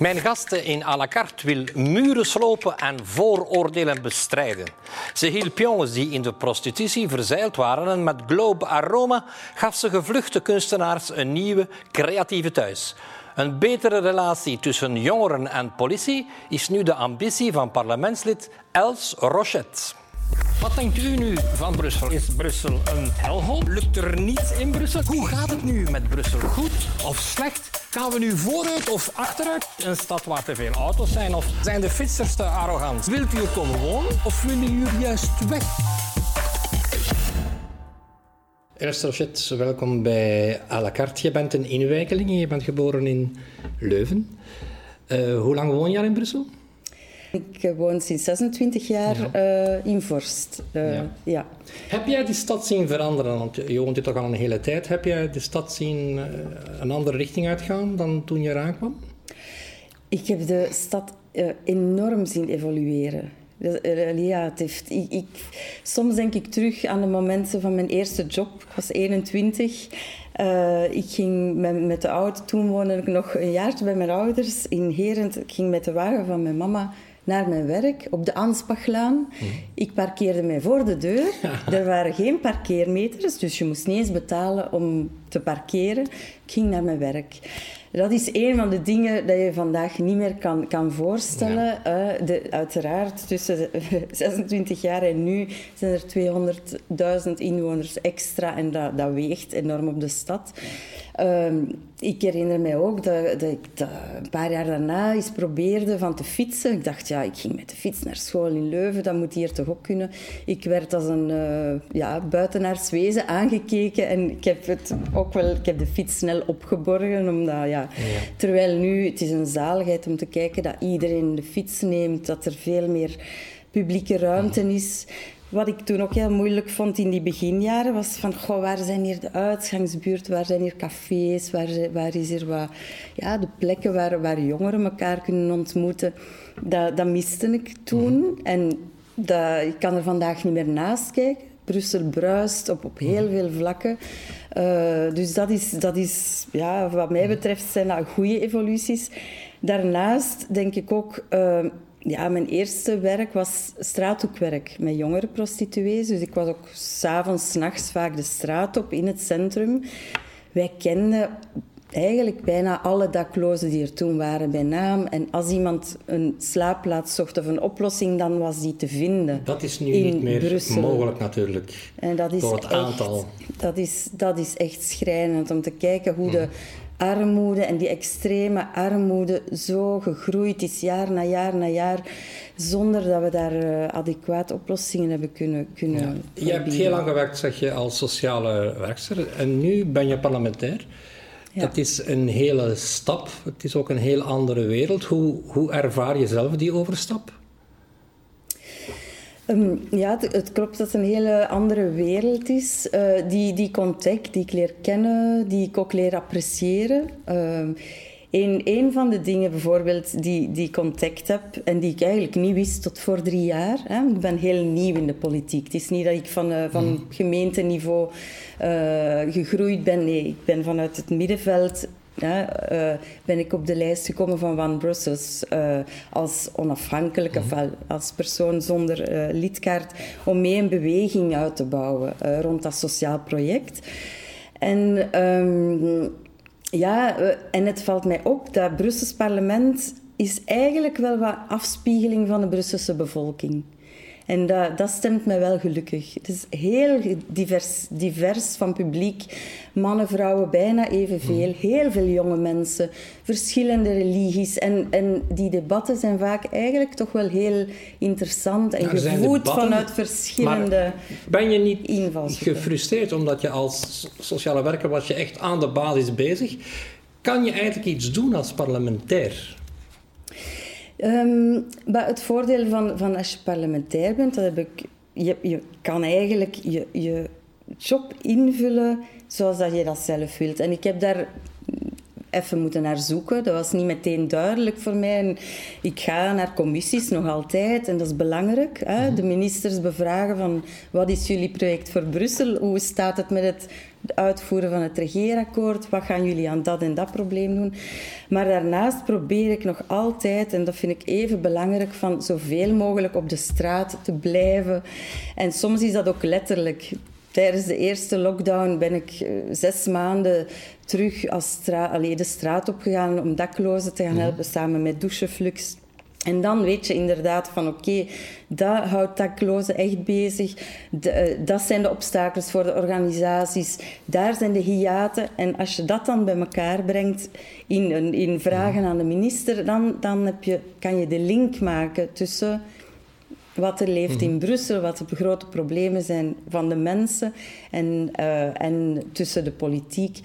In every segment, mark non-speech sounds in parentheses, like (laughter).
Mijn gasten in à la carte wil muren slopen en vooroordelen bestrijden. Ze hielp jongens die in de prostitutie verzeild waren en met Globe Aroma gaf ze gevluchte kunstenaars een nieuwe, creatieve thuis. Een betere relatie tussen jongeren en politie is nu de ambitie van parlementslid Els Rochette. Wat denkt u nu van Brussel? Is Brussel een helhoop? Lukt er niets in Brussel? Hoe gaat het nu met Brussel? Goed of slecht? Gaan we nu vooruit of achteruit? Een stad waar te veel auto's zijn? Of zijn de fietsers te arrogant? Wilt u er komen wonen of willen u er juist weg? Eerst Rochette, welkom bij à la carte. Je bent een inwijkeling, je bent geboren in Leuven. Uh, hoe lang woon je al in Brussel? Ik woon sinds 26 jaar uh, in Vorst. Uh, ja. ja. Heb jij die stad zien veranderen? Want je woont hier toch al een hele tijd. Heb jij de stad zien uh, een andere richting uitgaan dan toen je eraan kwam? Ik heb de stad enorm zien evolueren. Ja, het heeft, ik, ik, soms denk ik terug aan de momenten van mijn eerste job. Ik was 21. Ik ging met, met de auto, toen woonde ik nog een jaartje bij mijn ouders in Herent. Ik ging met de wagen van mijn mama naar mijn werk op de Anspachlaan. Mhm. Ik parkeerde mij voor de deur. (laughs) er waren geen parkeermeters, dus je moest niet eens betalen om te parkeren. Ik ging naar mijn werk. Dat is een van de dingen dat je vandaag niet meer kan, kan voorstellen. Uh, de, uiteraard, tussen 26 (laughs) jaar en nu zijn er 200.000 inwoners extra en dat, dat weegt enorm op de stad. Uh, ik herinner mij ook dat, dat ik dat een paar jaar daarna eens probeerde van te fietsen. Ik dacht, ja, ik ging met de fiets naar school in Leuven, dat moet hier toch ook kunnen. Ik werd als een uh, ja, buitenaards wezen aangekeken en ik heb, het ook wel, ik heb de fiets snel opgeborgen, omdat ja, ja. Terwijl nu, het is een zaligheid om te kijken dat iedereen de fiets neemt, dat er veel meer publieke ruimte is. Wat ik toen ook heel moeilijk vond in die beginjaren was van, goh, waar zijn hier de uitgangsbuurt, waar zijn hier cafés, waar, waar is hier wat, ja, de plekken waar, waar jongeren elkaar kunnen ontmoeten. Dat, dat miste ik toen mhm. en dat, ik kan er vandaag niet meer naast kijken. Brussel bruist op, op heel mhm. veel vlakken. Uh, dus dat is, dat is ja, wat mij betreft, zijn dat goede evoluties. Daarnaast denk ik ook... Uh, ja, mijn eerste werk was straathoekwerk met jongere prostituees. Dus ik was ook s'avonds, nachts vaak de straat op in het centrum. Wij kenden eigenlijk bijna alle daklozen die er toen waren bij naam. En als iemand een slaapplaats zocht of een oplossing, dan was die te vinden. Dat is nu niet meer Brussel. mogelijk natuurlijk. En dat is door het echt, aantal. Dat is, dat is echt schrijnend om te kijken hoe de armoede en die extreme armoede zo gegroeid is, jaar na jaar na jaar, zonder dat we daar uh, adequaat oplossingen hebben kunnen, kunnen ja. Je hebt heel lang gewerkt, zeg je, als sociale werkster en nu ben je parlementair. Ja. Het is een hele stap, het is ook een heel andere wereld. Hoe, hoe ervaar je zelf die overstap? Um, ja, het, het, klopt dat het een hele andere wereld is. Uh, die, die contact, die ik leer kennen, die ik ook leer appreciëren. Uh, een, een van de dingen bijvoorbeeld die, die ik contact heb en die ik eigenlijk niet wist tot voor drie jaar. Hè. Ik ben heel nieuw in de politiek. Het is niet dat ik van, uh, van mm. gemeenteniveau uh, gegroeid ben. Nee, ik ben vanuit het middenveld ja, uh, ben ik op de lijst gekomen van One Brussels uh, als onafhankelijke, mm als persoon zonder uh, lidkaart, om mee een beweging uit te bouwen rond dat sociaal project. En, um, ja, en het valt mij op dat Brussels parlement is eigenlijk wel wat afspiegeling van de Brusselse bevolking is. En dat, dat stemt mij wel gelukkig. Het is heel divers, divers van publiek. Mannen, vrouwen, bijna evenveel. Mm. Heel veel jonge mensen. Verschillende religies. En, en die debatten zijn vaak eigenlijk toch wel heel interessant en gevoed vanuit verschillende Ben je niet gefrustreerd omdat je als sociale werker was je echt aan de basis bezig? Kan je eigenlijk iets doen als parlementair? Um, maar het voordeel van, van als je parlementair bent, dat heb ik, je, je kan eigenlijk je, je job invullen zoals dat je dat zelf wilt. En ik heb daar even moeten naar zoeken. Dat was niet meteen duidelijk voor mij. En ik ga naar commissies nog altijd en dat is belangrijk. Hè? Mhm. De ministers bevragen van wat is jullie project voor Brussel? Hoe staat het met het uitvoeren van het regeerakkoord? Wat gaan jullie aan dat en dat probleem doen? Maar daarnaast probeer ik nog altijd, en dat vind ik even belangrijk, van zoveel mogelijk op de straat te blijven. En soms is dat ook letterlijk. Tijdens de eerste lockdown ben ik eh, zes maanden terug als stra de straat opgegaan om daklozen te gaan mhm. helpen, samen met Doucheflux. En dan weet je inderdaad van oké, dat houdt daklozen echt bezig. Eh, dat zijn de obstakels voor de organisaties. Daar zijn de hiaten. En als je dat dan bij elkaar brengt in, in vragen aan de minister, dan, dan heb je, kan je de link maken tussen wat er leeft in mhm. Brussel, wat de grote problemen zijn van de mensen en, uh, en tussen de politiek.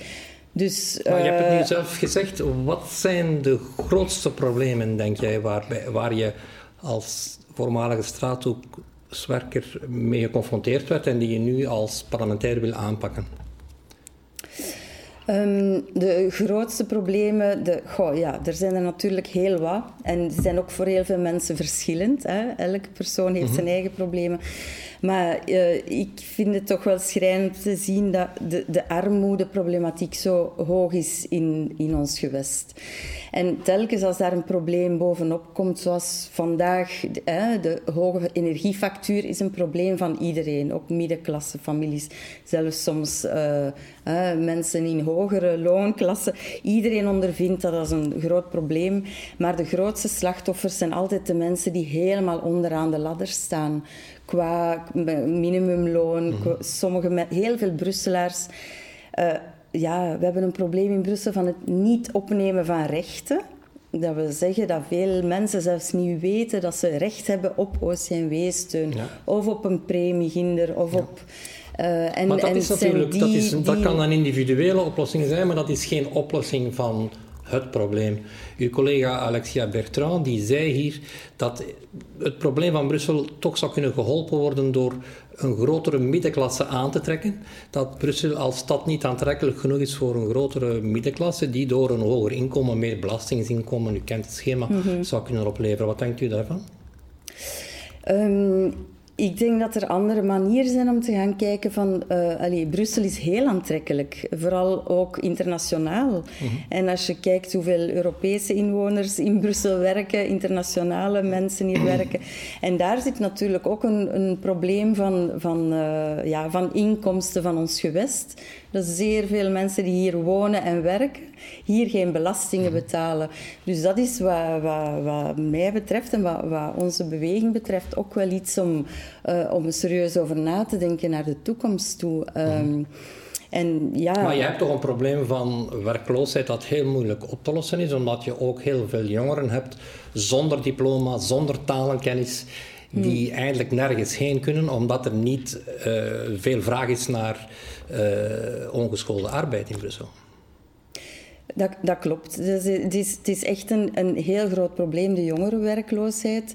Dus, maar je hebt het nu eh, zelf gezegd. Wat zijn de grootste problemen, denk jij, waar, waar je als voormalige straathoekwerker mee geconfronteerd werd en die je nu als parlementair wil aanpakken? Um, de grootste problemen, de, goh, ja, er zijn er natuurlijk heel wat. En die zijn ook voor heel veel mensen verschillend. Hè. Elke persoon heeft mhm. zijn eigen problemen. Maar uh, ik vind het toch wel schrijnend te zien dat de, de armoedeproblematiek zo hoog is in, in ons gewest. En telkens als daar een probleem bovenop komt, zoals vandaag, hè, de hoge energiefactuur is een probleem van iedereen, ook middenklasse families, zelfs soms uh, mensen in hogere loonklassen. Iedereen ondervindt dat als een groot probleem, maar de grootste slachtoffers zijn altijd de mensen die helemaal onderaan de ladder staan qua minimumloon. Mm sommige met heel veel Brusselaars. Uh, ja, we hebben een probleem in Brussel van het niet opnemen van rechten. Dat wil zeggen dat veel mensen zelfs niet weten dat ze recht hebben op OCMW-steun. Of op een premieginder, of op... Uh, en, maar dat is natuurlijk, die, dat, is, dat kan een individuele oplossing zijn, maar dat is geen oplossing van het probleem. Uw collega Alexia Bertrand die zei hier dat het probleem van Brussel toch zou kunnen geholpen worden door een grotere middenklasse aan te trekken. Dat Brussel als stad niet aantrekkelijk genoeg is voor een grotere middenklasse die door een hoger inkomen, meer belastingsinkomen, u kent het schema, mhm. zou kunnen opleveren. Wat denkt u daarvan? Um, ik denk dat er andere manieren zijn om te gaan kijken van... Uh, allee, Brussel is heel aantrekkelijk, vooral ook internationaal. Mhm. En als je kijkt hoeveel Europese inwoners in Brussel werken, internationale mensen hier werken. En daar zit natuurlijk ook een, een probleem van, van, uh, ja, van inkomsten van ons gewest. Zeer veel mensen die hier wonen en werken, hier geen belastingen mhm. betalen. Dus dat is wat, wat, wat mij betreft en wat, wat, onze beweging betreft ook wel iets om, uh, om serieus over na te denken naar de toekomst toe. Um, en, ja, maar je hebt toch een probleem van werkloosheid dat heel moeilijk op te lossen is, omdat je ook heel veel jongeren hebt zonder diploma, zonder talenkennis, die hmm. eigenlijk nergens heen kunnen, omdat er niet uh, veel vraag is naar ongeschoolde arbeid in Brussel. Dat, dat klopt. Dus het, is, het is echt een, een heel groot probleem, de jongerenwerkloosheid.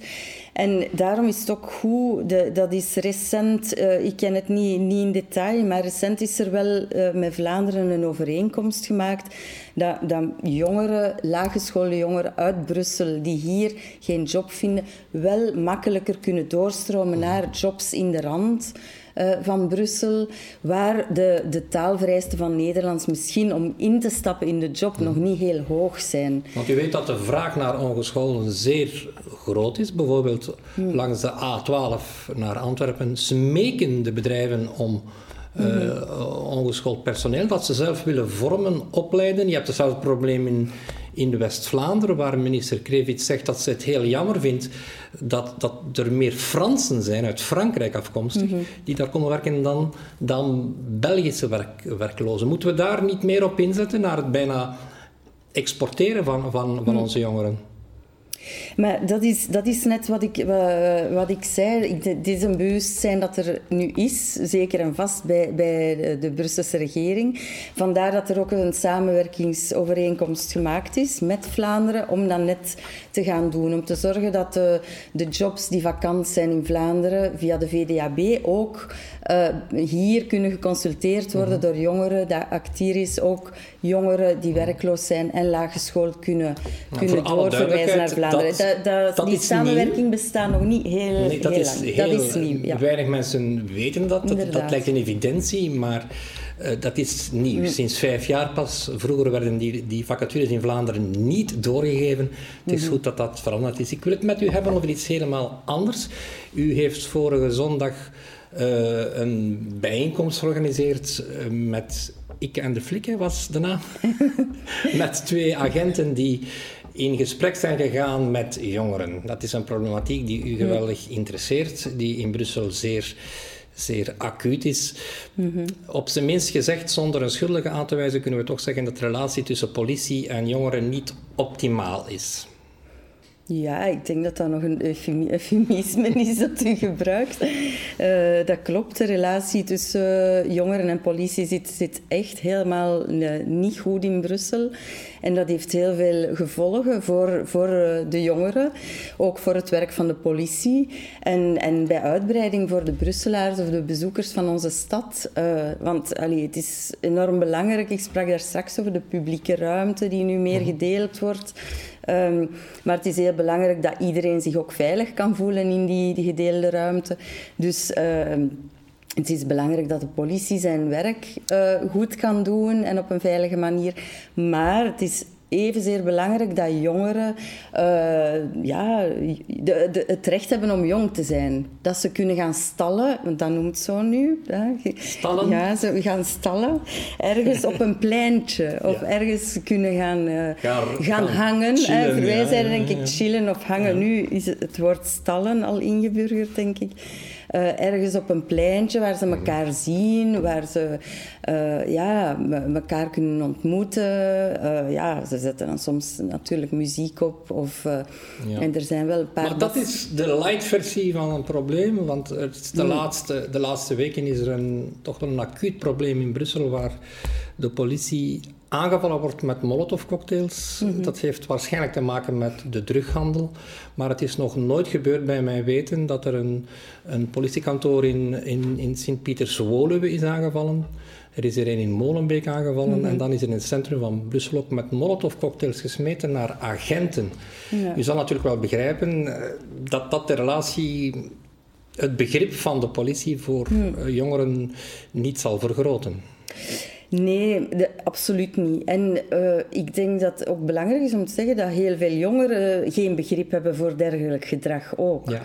En daarom is het ook goed, de, dat is recent, uh, ik ken het niet, niet in detail, maar recent is er wel uh, met Vlaanderen een overeenkomst gemaakt dat, dat jongeren, laaggeschoolde jongeren uit Brussel die hier geen job vinden, wel makkelijker kunnen doorstromen naar jobs in de rand. Uh, van Brussel, waar de, de taalvereisten van Nederlands misschien om in te stappen in de job nog niet heel hoog zijn. Want u weet dat de vraag naar ongeschoolden zeer groot is. Bijvoorbeeld hmm. langs de A12 naar Antwerpen smeken de bedrijven om uh, ongeschoold personeel dat ze zelf willen vormen, opleiden. Je hebt hetzelfde probleem in, in West-Vlaanderen, waar minister Krevits zegt dat ze het heel jammer vindt dat, dat er meer Fransen zijn, uit Frankrijk afkomstig, mhm. die daar komen werken dan, dan Belgische werk, werklozen. Moeten we daar niet meer op inzetten, naar het bijna exporteren van, van, van mhm. onze jongeren? Maar dat is, dat is net wat ik, wat ik zei. Het is een bewustzijn dat er nu is, zeker en vast bij, bij de, Brusselse regering. Vandaar dat er ook een samenwerkingsovereenkomst gemaakt is met Vlaanderen om dat net te gaan doen. Om te zorgen dat de, de jobs die vakant zijn in Vlaanderen via de VDAB ook uh, hier kunnen geconsulteerd worden mhm. door jongeren. Dat Actiris ook jongeren die werkloos zijn en laaggeschoold kunnen, kunnen doorverwijzen naar Vlaanderen. Dat, dat, dat die samenwerking bestaat nog niet heel, nee, dat heel is lang. Heel, dat is nieuw. Ja. Weinig mensen weten dat. Dat, dat lijkt een evidentie, maar uh, dat is nieuw. Sinds vijf jaar pas. Vroeger werden die, die vacatures in Vlaanderen niet doorgegeven. Het is mhm. goed dat dat veranderd is. Ik wil het met u hebben over iets helemaal anders. U heeft vorige zondag uh, een bijeenkomst georganiseerd uh, met Ik en de Flikken, was de naam. (laughs) met twee agenten die in gesprek zijn gegaan met jongeren. Dat is een problematiek die u geweldig interesseert, die in Brussel zeer zeer acuut is. Mm Op zijn minst gezegd, zonder een schuldige aan te wijzen, kunnen we toch zeggen dat de relatie tussen politie en jongeren niet optimaal is. Ja, ik denk dat dat nog een eufemisme (laughs) is dat u gebruikt. Uh, dat klopt, de relatie tussen jongeren en politie zit, zit echt helemaal eh, niet goed in Brussel. En dat heeft heel veel gevolgen voor, voor eh, de jongeren, ook voor het werk van de politie. En, en bij uitbreiding voor de Brusselaars of de bezoekers van onze stad. want allee, het is enorm belangrijk. Ik sprak daar straks over de publieke ruimte die nu meer mhm. gedeeld wordt. Um, maar het is heel belangrijk dat iedereen zich ook veilig kan voelen in die, die gedeelde ruimte. Dus uh, het is belangrijk dat de politie zijn werk uh, goed kan doen en op een veilige manier. Maar het is evenzeer belangrijk dat jongeren uh, ja, de, de, het recht hebben om jong te zijn. Dat ze kunnen gaan stallen, want dat noemt zo nu. Hè. Stallen? Ja, ze gaan stallen. Ergens op een pleintje. (laughs) Of ergens kunnen gaan, uh, gaan, gaan, hangen. Chillen, Wij zijn denk ik chillen of hangen. Nu is het woord stallen al ingeburgerd, denk ik. Uh, ergens op een pleintje waar ze elkaar zien, waar ze uh, ja, elkaar kunnen ontmoeten. Uh, ja, ze zetten dan soms natuurlijk muziek op. Of, ja. En er zijn wel een paar... Maar dat is de light versie van een probleem, want de, laatste, de laatste weken is er een, toch wel een acuut probleem in Brussel waar de politie aangevallen wordt met molotovcocktails. Mm Dat heeft waarschijnlijk te maken met de drughandel. Maar het is nog nooit gebeurd bij mijn weten dat er een, een politiekantoor in, in, in Sint-Pieters-Woluwe is aangevallen. Er is er een in Molenbeek aangevallen mhm. en dan is er in het centrum van Brussel ook met molotovcocktails gesmeten naar agenten. Ja. U zal natuurlijk wel begrijpen eh, dat dat de relatie, het begrip van de politie voor mhm. eh, jongeren niet zal vergroten. Nee, absoluut niet. En uh, ik denk dat het ook belangrijk is om te zeggen dat heel veel jongeren geen begrip hebben voor dergelijk gedrag ook. Ja.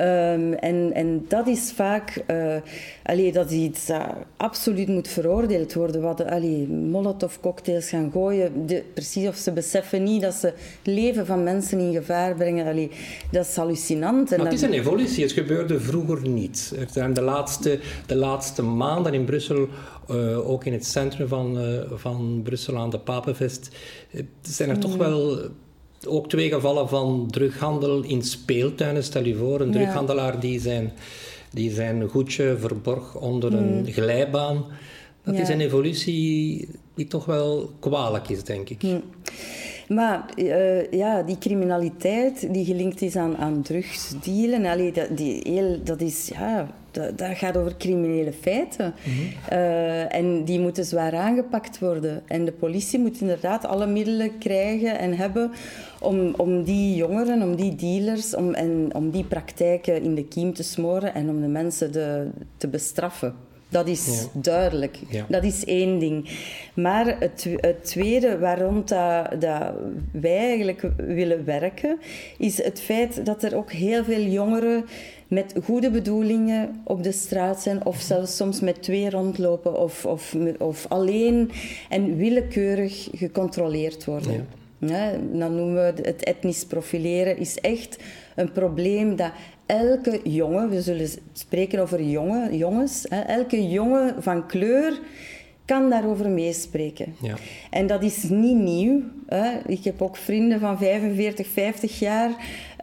Um, en, en dat is vaak, uh, allee, dat is iets dat absoluut moet veroordeeld worden. Wat allee, molotov-cocktails gaan gooien, de, precies of ze beseffen niet dat ze het leven van mensen in gevaar brengen. Allee, dat is hallucinant. En het is een evolutie, het gebeurde vroeger niet. Er zijn de laatste, de laatste maanden in Brussel uh, ook in het centrum van, uh, van Brussel aan de Papenvest, zijn er toch mm. wel ook twee gevallen van drughandel in speeltuinen. Stel je voor, een drughandelaar die zijn, die zijn goedje verborg onder een mm. glijbaan. Dat is een evolutie die toch wel kwalijk is, denk ik. Mm. Maar uh, ja, die criminaliteit die gelinkt is aan, aan drugsdealen, allee, dat, die heel, dat, is, ja, dat, gaat over criminele feiten. Uh, en die moeten zwaar aangepakt worden. En de politie moet inderdaad alle middelen krijgen en hebben om, om die jongeren, om die dealers, om, en, om die praktijken in de kiem te smoren en om de mensen de, te bestraffen. Dat is duidelijk. Dat is één ding. Maar het, het tweede waarom dat, dat, wij eigenlijk willen werken, is het feit dat er ook heel veel jongeren met goede bedoelingen op de straat zijn, of zelfs soms met twee rondlopen, of, of, of alleen en willekeurig gecontroleerd worden. Ja. Dan noemen we het etnisch profileren, is echt een probleem dat elke jongen, we zullen spreken over jongen, jongens, hè, elke jongen van kleur kan daarover meespreken. Ja. En dat is niet nieuw. Hè. Ik heb ook vrienden van 45, 50 jaar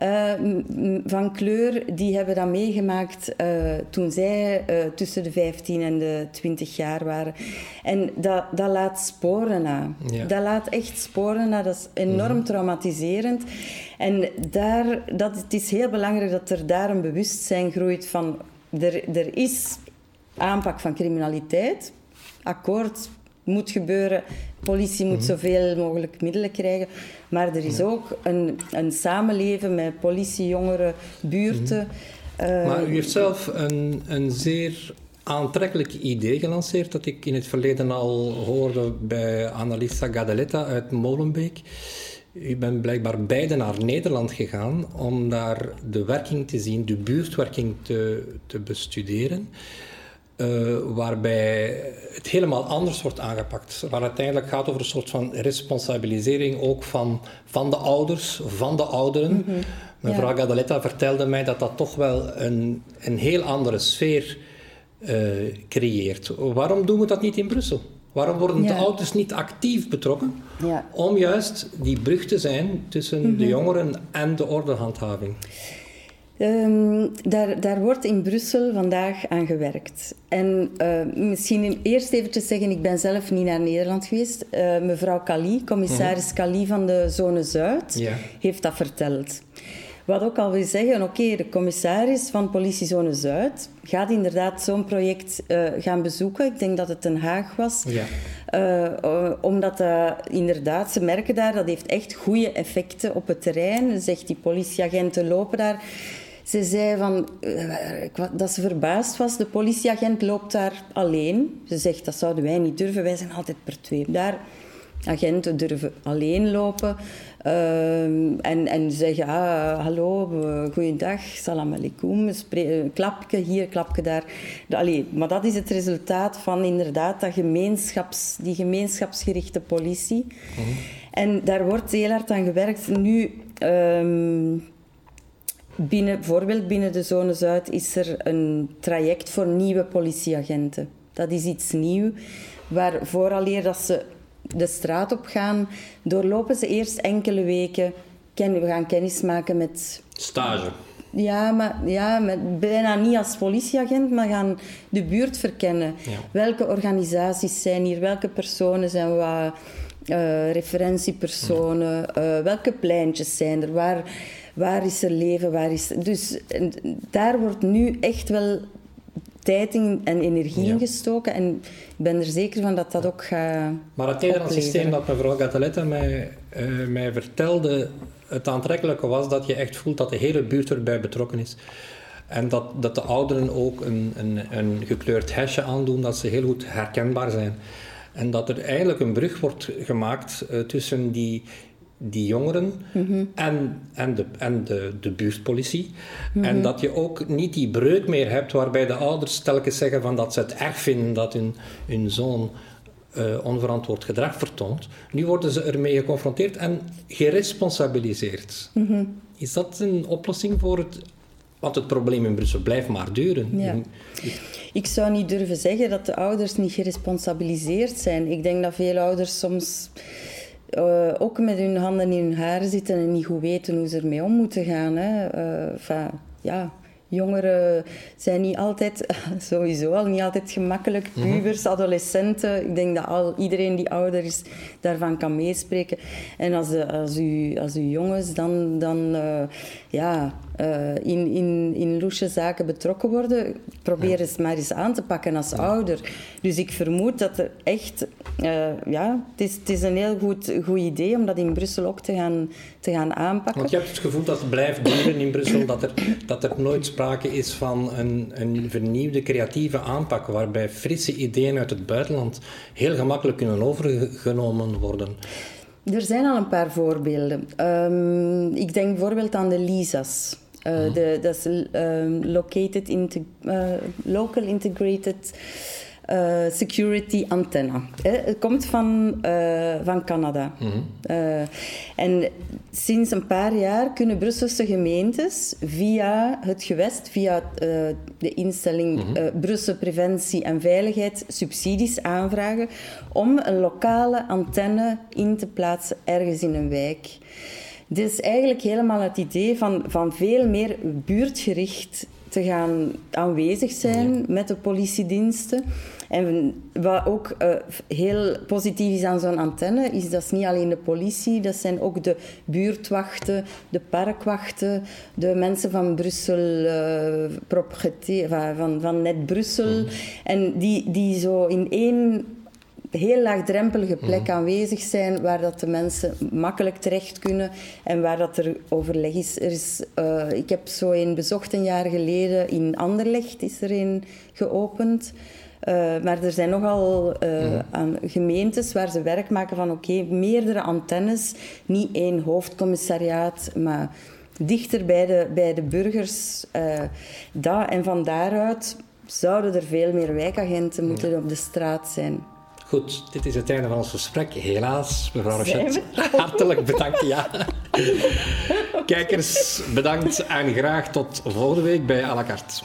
uh, van kleur, die hebben dat meegemaakt uh, toen zij uh, tussen de 15 en de 20 jaar waren. En dat, dat laat sporen na. Ja. Dat laat echt sporen na. Dat is enorm traumatiserend. En daar, dat, het is heel belangrijk dat er daar een bewustzijn groeit van... Er, er is aanpak van criminaliteit. Akkoord, moet gebeuren. Politie moet zoveel mogelijk middelen krijgen. Maar er is ook een, een samenleven met politie, jongeren, buurten. Uh, maar u heeft zelf een, een zeer aantrekkelijk idee gelanceerd dat ik in het verleden al hoorde bij Annalisa Gadeletta uit Molenbeek. U bent blijkbaar beide naar Nederland gegaan om daar de werking te zien, de buurtwerking te, te bestuderen. Uh, waarbij het helemaal anders wordt aangepakt. Waar het uiteindelijk gaat over een soort van responsabilisering ook van, van de ouders, van de ouderen. Mm -hmm. Mevrouw ja. Gadaletta vertelde mij dat dat toch wel een, een heel andere sfeer uh, creëert. Waarom doen we dat niet in Brussel? Waarom worden ja. de ouders niet actief betrokken ja. om juist die brug te zijn tussen mm -hmm. de jongeren en de ordehandhaving? Um, daar, daar wordt in Brussel vandaag aan gewerkt. En uh, misschien eerst eventjes zeggen, ik ben zelf niet naar Nederland geweest. Uh, mevrouw Kali, commissaris mm Kali van de Zone Zuid, heeft dat verteld. Wat ook al wil zeggen, oké, okay, de commissaris van Politiezone Zuid gaat inderdaad zo'n project uh, gaan bezoeken. Ik denk dat het Den Haag was. Ja. Uh, omdat uh, inderdaad, ze merken daar, dat heeft echt goede effecten op het terrein. Zegt die politieagenten lopen daar. Ze zei van, dat ze verbaasd was. De politieagent loopt daar alleen. Ze zegt, dat zouden wij niet durven. Wij zijn altijd per twee daar. Agenten durven alleen lopen. Uh, en, en zeggen, ah, hallo, goeiedag, salam alaikum. Klapje hier, klapje daar. Allee, maar dat is het resultaat van inderdaad dat gemeenschaps, die gemeenschapsgerichte politie. Mhm. En daar wordt heel hard aan gewerkt. Nu... Um, Binnen, bijvoorbeeld binnen de Zone Zuid is er een traject voor nieuwe politieagenten. Dat is iets nieuws, waar vooraleer dat ze de straat op gaan, doorlopen ze eerst enkele weken. Ken, we gaan kennis maken met... Stage. Ja, maar ja, met, bijna niet als politieagent, maar gaan de buurt verkennen. Ja. Welke organisaties zijn hier? Welke personen zijn wat uh, referentiepersonen? Uh, welke pleintjes zijn er? Waar waar is er leven, waar is... Dus daar wordt nu echt wel tijd in en energie Ja. in gestoken. En ik ben er zeker van dat dat ook gaat Maar het Nederlands systeem dat mevrouw Gataletta mij, eh, mij vertelde, het aantrekkelijke was dat je echt voelt dat de hele buurt erbij betrokken is. En dat, dat de ouderen ook een, een, een gekleurd hesje aandoen, dat ze heel goed herkenbaar zijn. En dat er eigenlijk een brug wordt gemaakt eh, tussen die, die jongeren en, en, de, en de, de buurtpolitie. En dat je ook niet die breuk meer hebt waarbij de ouders telkens zeggen van dat ze het erg vinden dat hun, hun zoon eh, onverantwoord gedrag vertoont. Nu worden ze ermee geconfronteerd en geresponsabiliseerd. Is dat een oplossing voor het... Want het probleem in Brussel blijft maar duren. Ja. Ik zou niet durven zeggen dat de ouders niet geresponsabiliseerd zijn. Ik denk dat veel ouders soms uh, ook met hun handen in hun haren zitten en niet goed weten hoe ze ermee om moeten gaan. Hè. Uh, enfin, ja, jongeren zijn niet altijd, (laughs) sowieso al niet altijd gemakkelijk. Pubers, adolescenten. Ik denk dat al, iedereen die ouder is daarvan kan meespreken. En als, de, als, u, als u jongens dan, dan uh, ja, uh, in, in, in loesje zaken betrokken worden, probeer eens maar eens aan te pakken als ouder. Dus ik vermoed dat er echt... Uh, ja, het is, het is een heel goed, goed idee om dat in Brussel ook te gaan, te gaan aanpakken. Want je hebt het gevoel dat het blijft duren in Brussel, dat er, dat er nooit sprake is van een, een vernieuwde creatieve aanpak, waarbij frisse ideeën uit het buitenland heel gemakkelijk kunnen overgenomen worden. Er zijn al een paar voorbeelden. Um, ik denk bijvoorbeeld aan de LISA's. Uh, de, dat is um, located into, uh, local integrated eh, security antenne. Het komt van, van Canada. uh, en sinds een paar jaar kunnen Brusselse gemeentes via het gewest, via de instelling Brussel Preventie en Veiligheid, subsidies aanvragen om een lokale antenne in te plaatsen ergens in een wijk. Dit is eigenlijk helemaal het idee van, van veel meer buurtgericht te gaan aanwezig zijn met de politiediensten. En wat ook uh, heel positief is aan zo'n antenne, is dat is niet alleen de politie, dat zijn ook de buurtwachten, de parkwachten, de mensen van Brussel, uh, van, van Net Brussel. Mm. En die, die zo in één heel laagdrempelige plek mhm. aanwezig zijn waar dat de mensen makkelijk terecht kunnen en waar dat er overleg is. Er is uh, ik heb zo een bezocht een jaar geleden in Anderlecht is er een geopend. Uh, maar er zijn nogal uh, aan gemeentes waar ze werk maken van oké, okay, meerdere antennes, niet één hoofdcommissariaat, maar dichter bij de, bij de burgers. Uh, dat, en van daaruit zouden er veel meer wijkagenten moeten op de straat zijn. Goed, dit is het einde van ons gesprek. Helaas, mevrouw Rochet. Hartelijk bedankt, ja. Kijkers, bedankt en graag tot volgende week bij à la carte.